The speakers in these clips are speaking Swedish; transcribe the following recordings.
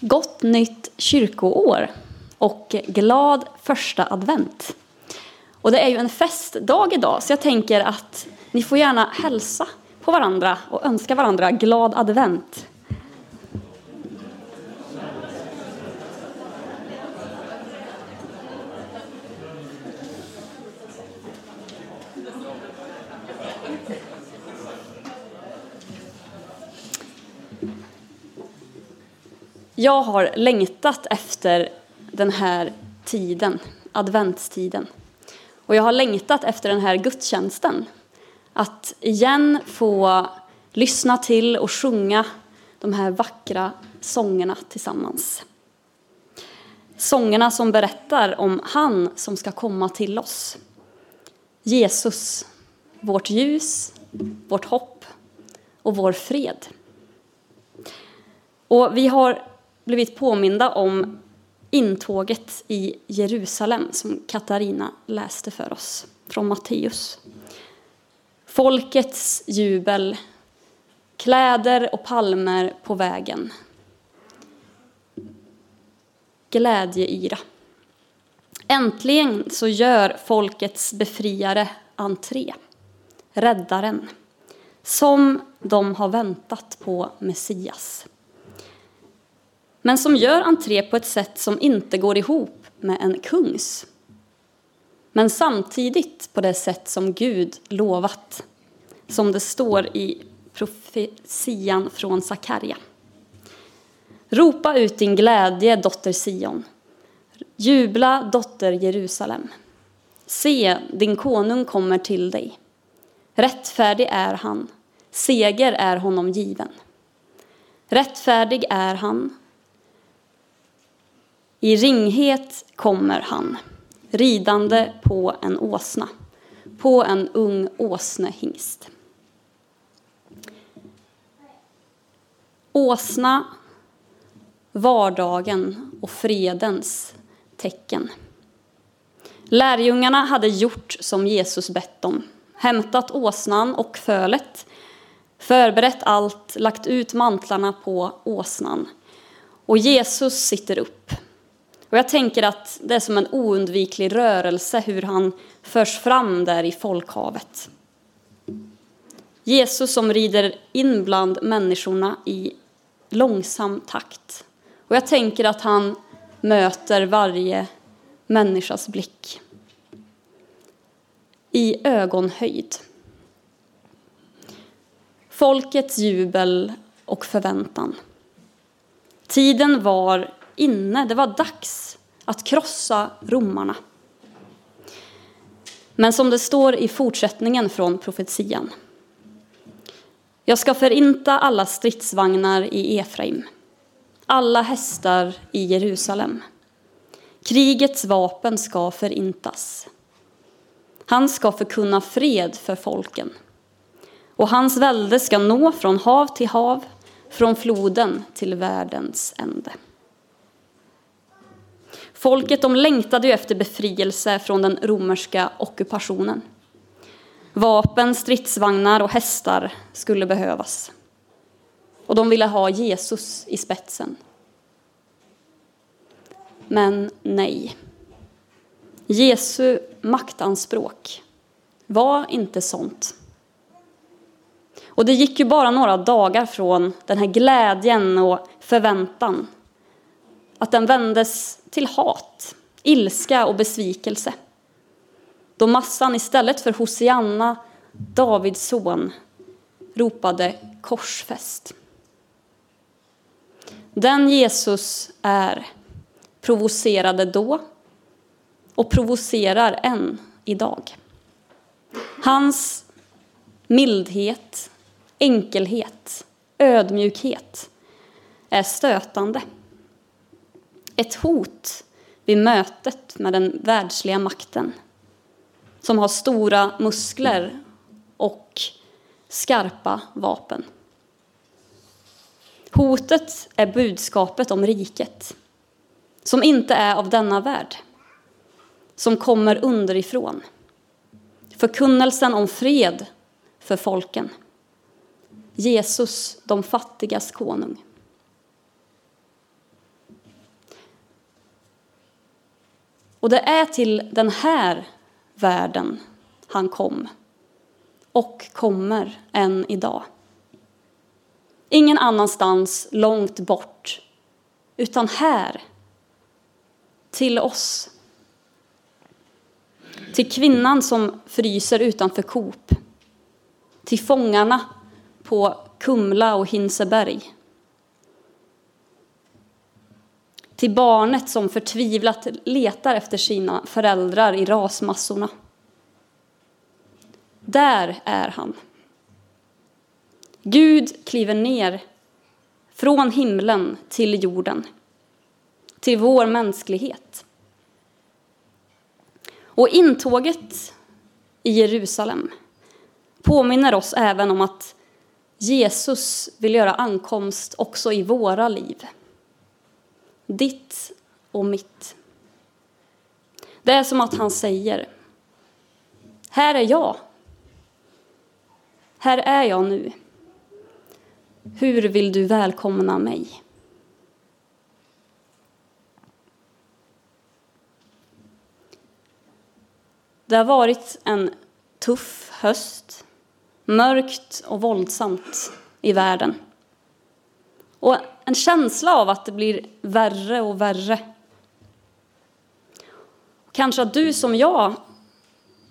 Gott nytt kyrkoår och glad första advent. Och det är ju en festdag idag så jag tänker att ni får gärna hälsa på varandra och önska varandra glad advent. Jag har längtat efter den här tiden, adventstiden. Och jag har längtat efter den här gudstjänsten. Att igen få lyssna till och sjunga de här vackra sångerna tillsammans. Sångerna som berättar om han som ska komma till oss. Jesus, vårt ljus, vårt hopp och vår fred. Och vi har blivit påminda om intåget i Jerusalem som Katarina läste för oss från Matteus. Folkets jubel, kläder och palmer på vägen. Glädjeyra. Äntligen så gör folkets befriare entré, räddaren, som de har väntat på Messias men som gör entré på ett sätt som inte går ihop med en kungs. Men samtidigt på det sätt som Gud lovat, som det står i profetian från Sakarja. Ropa ut din glädje, dotter Sion. Jubla, dotter Jerusalem. Se, din konung kommer till dig. Rättfärdig är han, seger är honom given. Rättfärdig är han, i ringhet kommer han, ridande på en åsna, på en ung åsnehingst. Åsna, vardagen och fredens tecken. Lärjungarna hade gjort som Jesus bett dem, hämtat åsnan och fölet, förberett allt, lagt ut mantlarna på åsnan. Och Jesus sitter upp och jag tänker att det är som en oundviklig rörelse hur han förs fram där i folkhavet. Jesus som rider in bland människorna i långsam takt. Och jag tänker att han möter varje människas blick i ögonhöjd. Folkets jubel och förväntan. Tiden var inne, det var dags att krossa romarna. Men som det står i fortsättningen från profetian. Jag ska förinta alla stridsvagnar i Efraim, alla hästar i Jerusalem. Krigets vapen ska förintas. Han ska förkunna fred för folken. Och hans välde ska nå från hav till hav, från floden till världens ände. Folket de längtade ju efter befrielse från den romerska ockupationen. Vapen, stridsvagnar och hästar skulle behövas. Och de ville ha Jesus i spetsen. Men nej. Jesu maktanspråk var inte sånt. Och det gick ju bara några dagar från den här glädjen och förväntan att den vändes till hat, ilska och besvikelse. Då massan istället för Hosianna, Davids son, ropade korsfäst. Den Jesus är provocerade då och provocerar än idag. Hans mildhet, enkelhet, ödmjukhet är stötande ett hot vid mötet med den världsliga makten som har stora muskler och skarpa vapen. Hotet är budskapet om riket som inte är av denna värld, som kommer underifrån. Förkunnelsen om fred för folken. Jesus, de fattigas konung. Och det är till den här världen han kom och kommer än idag. Ingen annanstans långt bort, utan här, till oss. Till kvinnan som fryser utanför Coop. Till fångarna på Kumla och Hinseberg. Till barnet som förtvivlat letar efter sina föräldrar i rasmassorna. Där är han. Gud kliver ner från himlen till jorden, till vår mänsklighet. Och intåget i Jerusalem påminner oss även om att Jesus vill göra ankomst också i våra liv. Ditt och mitt. Det är som att han säger, här är jag. Här är jag nu. Hur vill du välkomna mig? Det har varit en tuff höst, mörkt och våldsamt i världen. Och en känsla av att det blir värre och värre. Kanske att du som jag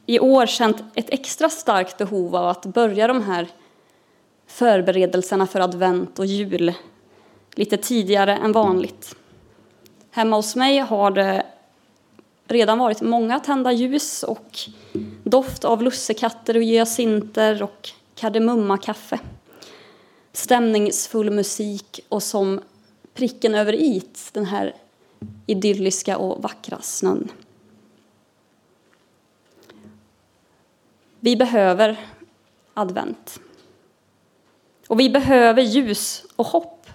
i år känt ett extra starkt behov av att börja de här förberedelserna för advent och jul lite tidigare än vanligt. Hemma hos mig har det redan varit många tända ljus och doft av lussekatter och hyacinter och kardemummakaffe. Stämningsfull musik och som pricken över it, den här idylliska och vackra snön. Vi behöver advent. Och vi behöver ljus och hopp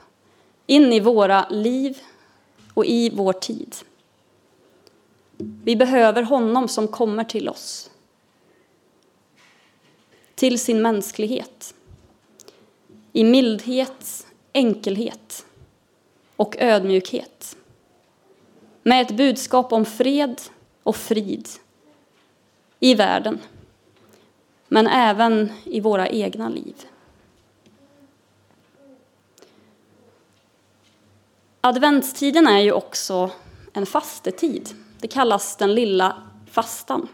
in i våra liv och i vår tid. Vi behöver honom som kommer till oss, till sin mänsklighet, i mildhet, enkelhet och ödmjukhet, med ett budskap om fred och frid i världen, men även i våra egna liv. Adventstiden är ju också en fastetid. Det kallas den lilla fastan.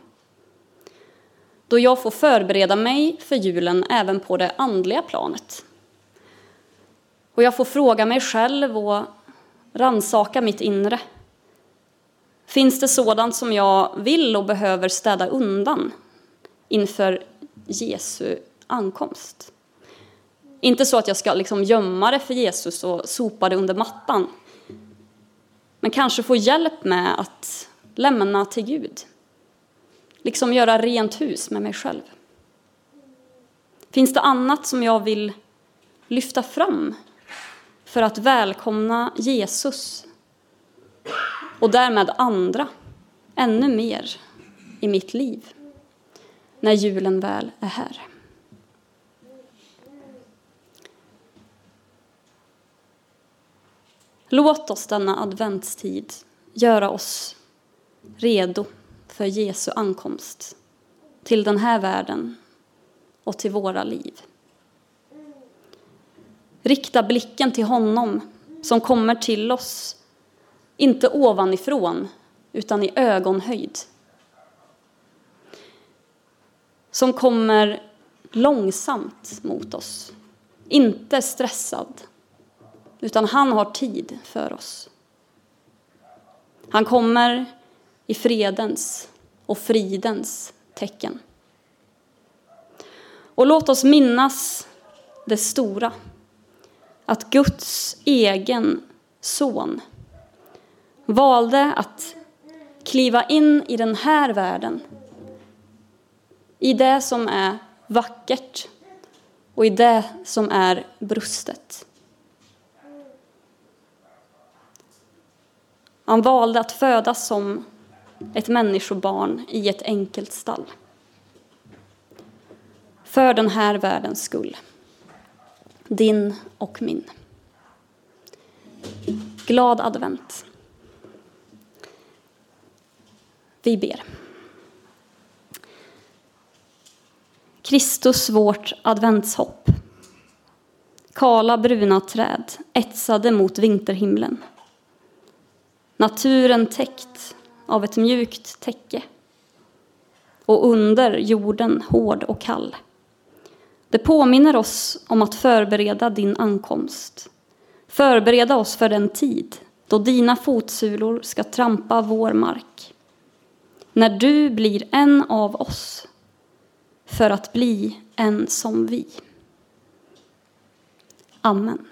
Då jag får förbereda mig för julen även på det andliga planet. Och jag får fråga mig själv och ransaka mitt inre. Finns det sådant som jag vill och behöver städa undan inför Jesu ankomst? Inte så att jag ska liksom gömma det för Jesus och sopa det under mattan. Men kanske få hjälp med att lämna till Gud. Liksom göra rent hus med mig själv. Finns det annat som jag vill lyfta fram för att välkomna Jesus och därmed andra ännu mer i mitt liv när julen väl är här? Låt oss denna adventstid göra oss redo för Jesu ankomst till den här världen och till våra liv. Rikta blicken till honom som kommer till oss, inte ovanifrån, utan i ögonhöjd. Som kommer långsamt mot oss, inte stressad utan han har tid för oss. Han kommer i fredens och fridens tecken. Och låt oss minnas det stora, att Guds egen son valde att kliva in i den här världen, i det som är vackert och i det som är brustet. Han valde att födas som ett människobarn i ett enkelt stall. För den här världens skull. Din och min. Glad advent. Vi ber. Kristus, vårt adventshopp. Kala bruna träd etsade mot vinterhimlen. Naturen täckt av ett mjukt täcke och under jorden hård och kall. Det påminner oss om att förbereda din ankomst. Förbereda oss för den tid då dina fotsulor ska trampa vår mark. När du blir en av oss för att bli en som vi. Amen.